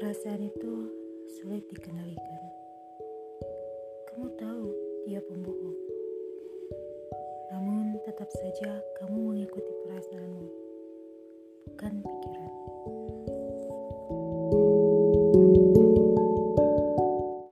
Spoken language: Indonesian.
Perasaan itu sulit dikendalikan. Kamu tahu dia pembohong. Namun tetap saja kamu mengikuti perasaanmu, bukan pikiran.